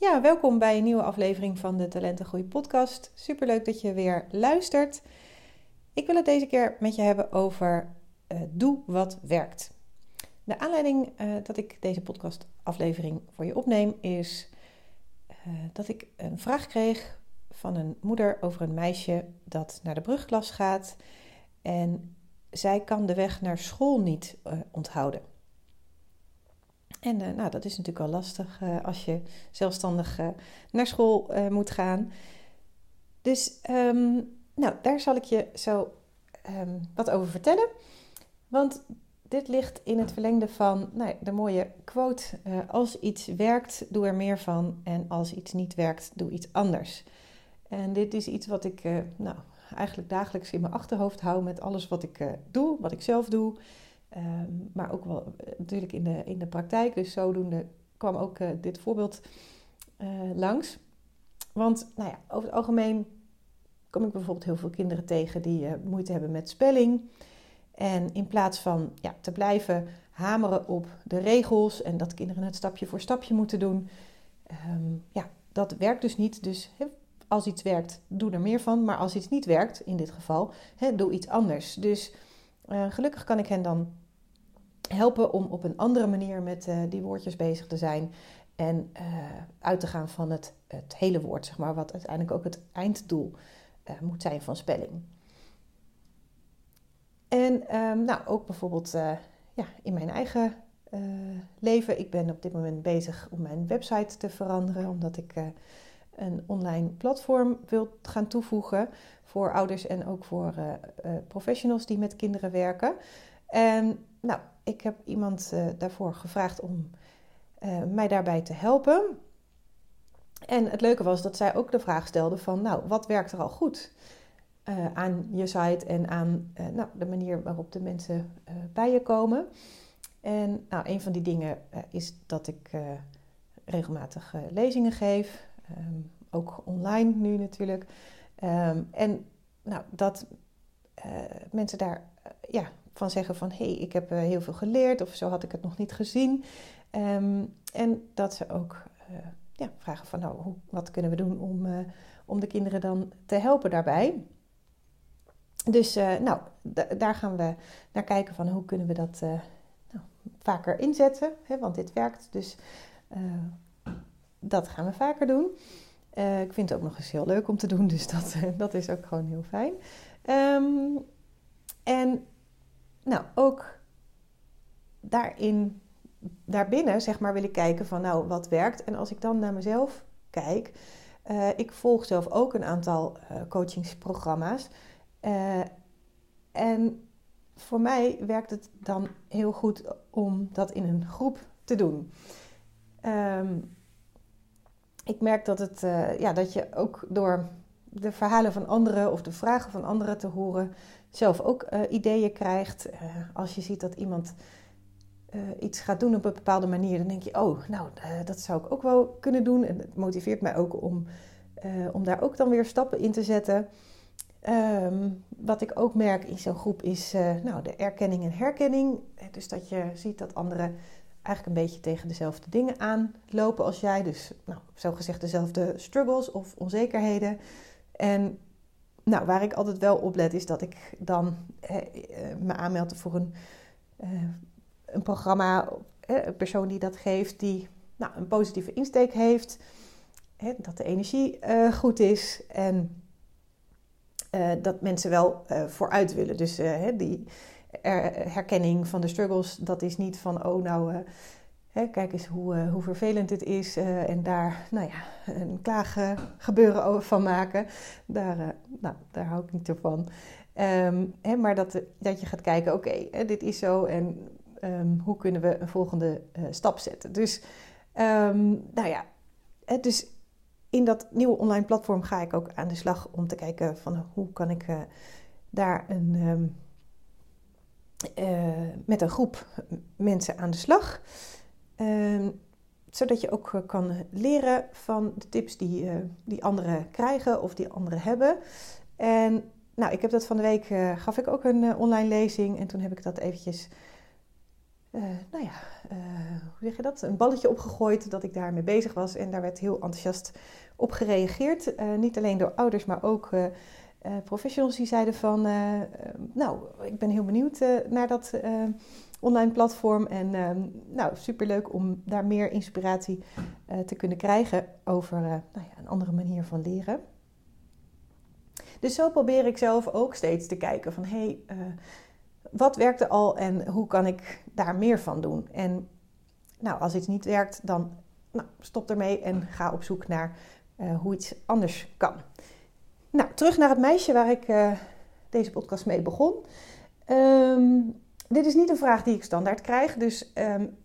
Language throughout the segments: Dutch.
Ja, welkom bij een nieuwe aflevering van de Talentengroei podcast. Superleuk dat je weer luistert. Ik wil het deze keer met je hebben over uh, doe wat werkt. De aanleiding uh, dat ik deze podcast aflevering voor je opneem is uh, dat ik een vraag kreeg van een moeder over een meisje dat naar de brugklas gaat en zij kan de weg naar school niet onthouden. En uh, nou, dat is natuurlijk al lastig uh, als je zelfstandig naar school moet gaan. Dus um, nou, daar zal ik je zo um, wat over vertellen. Want dit ligt in het verlengde van nou, de mooie quote: Als iets werkt, doe er meer van. En als iets niet werkt, doe iets anders. En dit is iets wat ik nou, eigenlijk dagelijks in mijn achterhoofd hou met alles wat ik doe, wat ik zelf doe. Um, maar ook wel uh, natuurlijk in de, in de praktijk. Dus zodoende kwam ook dit voorbeeld langs. Want nou ja, over het algemeen kom ik bijvoorbeeld heel veel kinderen tegen die moeite hebben met spelling. En in plaats van ja, te blijven hameren op de regels en dat kinderen het stapje voor stapje moeten doen, um, ja, dat werkt dus niet. Dus als iets werkt, doe er meer van. Maar als iets niet werkt, in dit geval, doe iets anders. Dus gelukkig kan ik hen dan helpen om op een andere manier met uh, die woordjes bezig te zijn. En uh, uit te gaan van het, het hele woord, zeg maar, wat uiteindelijk ook het einddoel moet zijn van spelling. En um, nou, ook bijvoorbeeld ja, in mijn eigen leven. Ik ben op dit moment bezig om mijn website te veranderen, omdat ik een online platform wilt gaan toevoegen voor ouders en ook voor professionals die met kinderen werken. En nou, ik heb iemand uh, daarvoor gevraagd om mij daarbij te helpen. En het leuke was dat zij ook de vraag stelde van, nou, wat werkt er al goed aan je site en aan nou, de manier waarop de mensen bij je komen. En nou, een van die dingen is dat ik regelmatig lezingen geef. Um, ook online nu natuurlijk. Um, en nou, dat mensen daar ja, van zeggen van... hé, hey, ik heb uh, heel veel geleerd of zo had ik het nog niet gezien. Um, en dat ze ook ja, vragen van... nou, hoe, wat kunnen we doen om, om de kinderen dan te helpen daarbij... Dus nou, daar gaan we naar kijken van hoe kunnen we dat nou, vaker inzetten. Hè, want dit werkt, dus dat gaan we vaker doen. Ik vind het ook nog eens heel leuk om te doen, dus dat, dat is ook gewoon heel fijn. Um, en nou, ook daarin, daarbinnen, zeg maar, wil ik kijken van nou, wat werkt. En als ik dan naar mezelf kijk, uh, ik volg zelf ook een aantal coachingsprogramma's. en voor mij werkt het dan heel goed om dat in een groep te doen. Um, ik merk dat, het, ja, dat je ook door de verhalen van anderen of de vragen van anderen te horen, zelf ook uh, ideeën krijgt. Uh, als je ziet dat iemand iets gaat doen op een bepaalde manier, dan denk je, oh, nou, dat zou ik ook wel kunnen doen. En het motiveert mij ook om, om daar ook dan weer stappen in te zetten. Um, wat ik ook merk in zo'n groep is nou, de erkenning en herkenning. Dus dat je ziet dat anderen eigenlijk een beetje tegen dezelfde dingen aanlopen als jij. Dus nou, zo gezegd dezelfde struggles of onzekerheden. En nou, waar ik altijd wel op let is dat ik dan eh, me aanmeld voor een, eh, een programma, eh, een persoon die dat geeft, die nou, een positieve insteek heeft. Dat de energie eh, goed is en eh, dat mensen wel vooruit willen. Dus die, herkenning van de struggles, dat is niet van, oh nou, kijk eens hoe, uh, hoe vervelend het is uh, en daar, nou ja, een klaaggebeuren van maken. Daar, nou, daar hou ik niet van. Hè, maar dat, dat je gaat kijken, oké, dit is zo en um, hoe kunnen we een volgende stap zetten. Dus Ehm, nou ja, dus in dat nieuwe online platform ga ik ook aan de slag om te kijken van hoe kan ik daar een, met een groep mensen aan de slag. Um, zodat je ook kan leren van de tips die, uh, die anderen krijgen of die anderen hebben. En nou, ik heb dat van de week, gaf ik ook een online lezing en toen heb ik dat eventjes nou ja, hoe zeg je dat? Een balletje opgegooid dat ik daarmee bezig was. En daar werd heel enthousiast op gereageerd. Niet alleen door ouders, maar ook professionals die zeiden van... nou, ik ben heel benieuwd naar dat online platform. En nou, superleuk om daar meer inspiratie te kunnen krijgen over nou ja, een andere manier van leren. Dus zo probeer ik zelf ook steeds te kijken van... Hey, wat werkte al en hoe kan ik daar meer van doen? En nou, als iets niet werkt, dan nou, stop ermee en ga op zoek naar hoe iets anders kan. Nou, terug naar het meisje waar ik uh, deze podcast mee begon. Um, dit is niet een vraag die ik standaard krijg, dus um,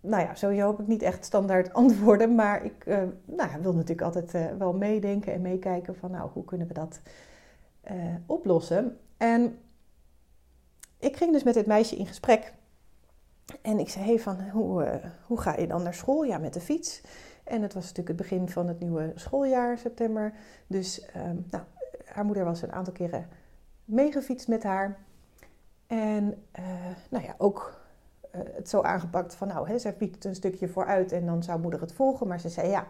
nou ja, sowieso hoop ik niet echt standaard antwoorden, maar ik uh, nou, wil natuurlijk altijd wel meedenken en meekijken van nou, hoe kunnen we dat oplossen? En ik ging dus met dit meisje in gesprek. En ik zei, hey, van, hoe, hoe ga je dan naar school? Ja, met de fiets. En het was natuurlijk het begin van het nieuwe schooljaar, september. Dus um, nou, haar moeder was een aantal keren meegefietst met haar. En uh, nou ja, ook uh, het zo aangepakt van, nou, hè, zij fietst een stukje vooruit en dan zou moeder het volgen. Maar ze zei, ja,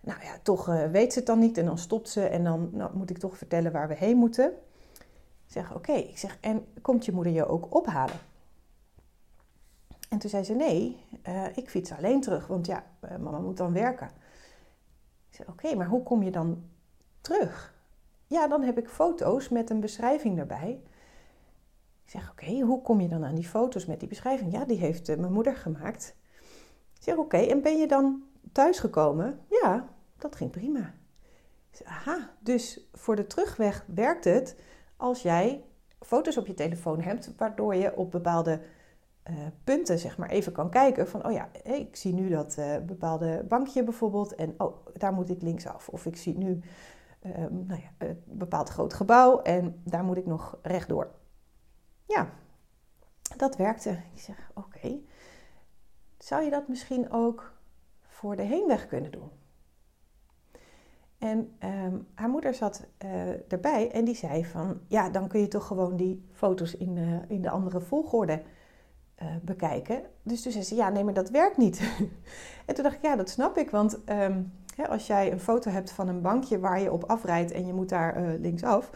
nou ja, toch weet ze het dan niet. En dan stopt ze en dan nou, moet ik toch vertellen waar we heen moeten. Ik zeg, oké. Ik zeg, en komt je moeder je ook ophalen? En toen zei ze, nee, uh, ik fiets alleen terug, want ja, uh, mama moet dan werken. Ik zeg, oké, maar hoe kom je dan terug? Ja, dan heb ik foto's met een beschrijving erbij. Ik zeg, oké, hoe kom je dan aan die foto's met die beschrijving? Ja, die heeft uh, mijn moeder gemaakt. Ik zeg, oké, en ben je dan thuisgekomen? Ja, dat ging prima. Zeg, aha, dus voor de terugweg werkt het als jij foto's op je telefoon hebt, waardoor je op bepaalde uh, punten zeg maar even kan kijken van, oh ja, ik zie nu dat uh, bepaalde bankje bijvoorbeeld en oh, daar moet ik linksaf. Of ik zie nu um, nou ja, een bepaald groot gebouw en daar moet ik nog rechtdoor. Ja, dat werkte. Ik zeg, oké, zou je dat misschien ook voor de heenweg kunnen doen? En um, haar moeder zat uh, erbij en die zei van... ja, dan kun je toch gewoon die foto's in, in de andere volgorde uh, bekijken. Dus toen zei ze, ja, nee, maar dat werkt niet. en toen dacht ik, ja, dat snap ik. Want hè, als jij een foto hebt van een bankje waar je op afrijdt... en je moet daar linksaf...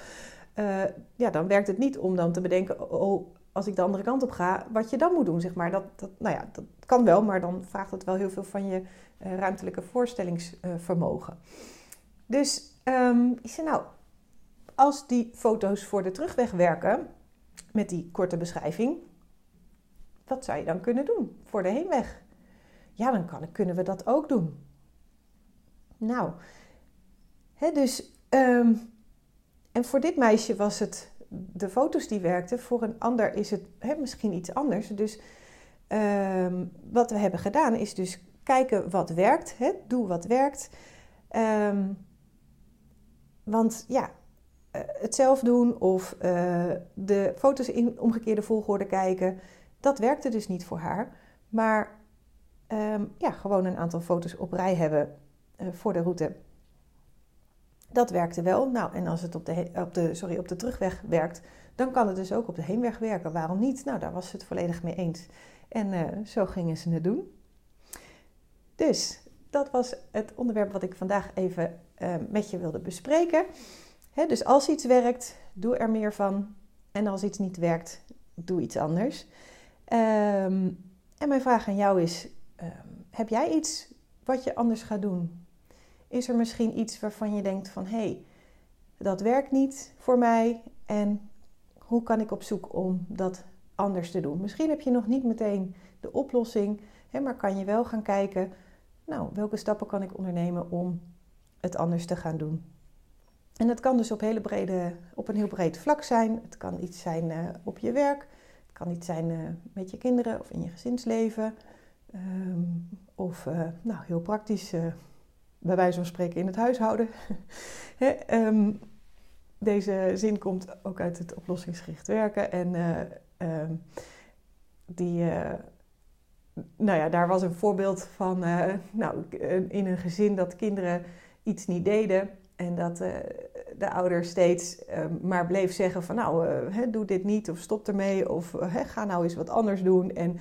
ja, dan werkt het niet om dan te bedenken... oh, als ik de andere kant op ga, wat je dan moet doen, zeg maar. Dat, dat, nou ja, dat kan wel, maar dan vraagt het wel heel veel van je ruimtelijke voorstellingsvermogen. Dus um, ik zei, nou, als die foto's voor de terugweg werken, met die korte beschrijving, wat zou je dan kunnen doen voor de heenweg? Ja, dan kan, kunnen we dat ook doen. Nou, hè, dus, um, en voor dit meisje was het de foto's die werkten, voor een ander is het hè, misschien iets anders. Dus um, wat we hebben gedaan is dus kijken wat werkt, hè, doe wat werkt. Um, want ja, uh, het zelf doen of uh, de foto's in omgekeerde volgorde kijken, dat werkte dus niet voor haar. Maar um, ja, gewoon een aantal foto's op rij hebben uh, voor de route. Dat werkte wel. Nou, en als het op de, op, de, sorry, op de terugweg werkt, dan kan het dus ook op de heenweg werken. Waarom niet? Nou, daar was ze het volledig mee eens. En zo gingen ze het doen. Dus dat was het onderwerp wat ik vandaag even uh, met je wilde bespreken. dus als iets werkt, doe er meer van. En als iets niet werkt, doe iets anders. Um, en mijn vraag aan jou is: um, heb jij iets wat je anders gaat doen? Is er misschien iets waarvan je denkt van hé, hey, dat werkt niet voor mij en hoe kan ik op zoek om dat anders te doen? Misschien heb je nog niet meteen de oplossing, hè, maar kan je wel gaan kijken nou, welke stappen kan ik ondernemen om het anders te gaan doen? En dat kan dus op, hele brede, op een heel breed vlak zijn. Het kan iets zijn uh, op je werk. Het kan iets zijn uh, met je kinderen of in je gezinsleven. Um, Of nou, heel praktisch, bij wijze van spreken in het huishouden. Ehm, deze zin komt ook uit het oplossingsgericht werken. En ehm, die, nou ja, daar was een voorbeeld van, nou, in een gezin dat kinderen iets niet deden. En dat de ouder steeds uh, maar bleef zeggen van nou, uh, doe dit niet of stop ermee of ga nou eens wat anders doen. En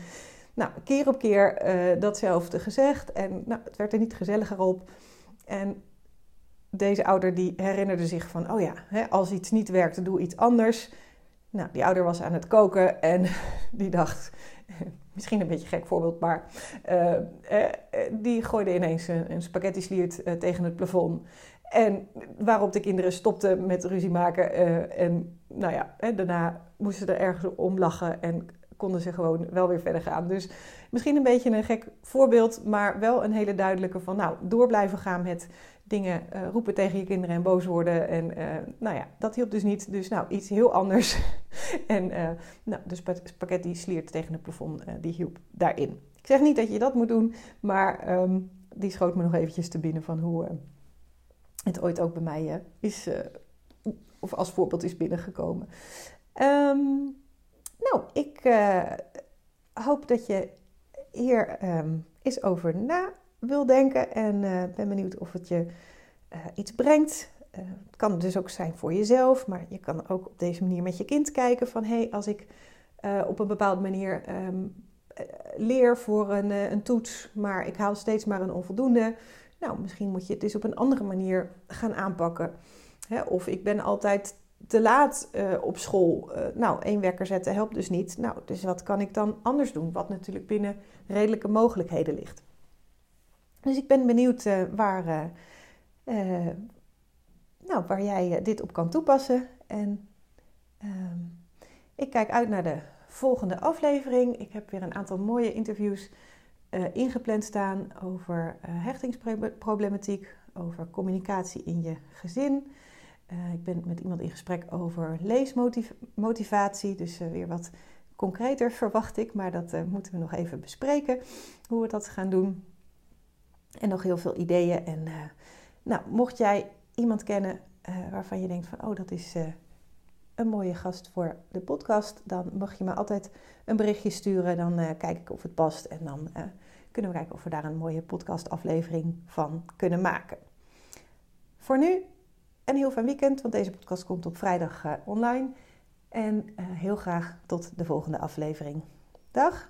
nou, keer op keer datzelfde gezegd en nou, het werd er niet gezelliger op. En deze ouder die herinnerde zich van, oh ja, als iets niet werkt, doe iets anders. Nou, die ouder was aan het koken en die dacht, misschien een beetje gek voorbeeld, maar die gooide ineens een, een spaghetti sliert tegen het plafond. En waarop de kinderen stopten met ruzie maken. en nou ja, daarna moesten ze er ergens om lachen en konden ze gewoon wel weer verder gaan. Dus misschien een beetje een gek voorbeeld, maar wel een hele duidelijke van, nou, door blijven gaan met dingen uh, roepen tegen je kinderen en boos worden. En uh, nou ja, dat hielp dus niet. Dus nou, iets heel anders. en uh, nou, de spaghetti sliert tegen het plafond, die hielp daarin. Ik zeg niet dat je dat moet doen, maar um, die schoot me nog eventjes te binnen van hoe het ooit ook bij mij is, of als voorbeeld is binnengekomen. Um, nou, ik hoop dat je hier um, eens over na wil denken. En uh, ben benieuwd of het je iets brengt. Het kan dus ook zijn voor jezelf, maar je kan ook op deze manier met je kind kijken van hé, hey, als ik op een bepaalde manier um, leer voor een, een, toets, maar ik haal steeds maar een onvoldoende. Nou, misschien moet je het dus op een andere manier gaan aanpakken. Hè? Of ik ben altijd te laat op school. nou, één wekker zetten helpt dus niet. Nou, dus wat kan ik dan anders doen? Wat natuurlijk binnen redelijke mogelijkheden ligt. Dus ik ben benieuwd uh, waar, nou, waar jij dit op kan toepassen. En ehm, ik kijk uit naar de volgende aflevering. Ik heb weer een aantal mooie interviews ingepland staan over hechtingsproblematiek, over communicatie in je gezin. ik ben met iemand in gesprek over leesmotivatie, dus weer wat concreter verwacht ik, maar dat moeten we nog even bespreken hoe we dat gaan doen. En nog heel veel ideeën. En nou, mocht jij iemand kennen waarvan je denkt van, oh, dat is een mooie gast voor de podcast, dan mag je me altijd een berichtje sturen. Dan kijk ik of het past en dan kunnen we kijken of we daar een mooie podcastaflevering van kunnen maken. Voor nu een heel fijn weekend, want deze podcast komt op vrijdag online. En heel graag tot de volgende aflevering. Dag!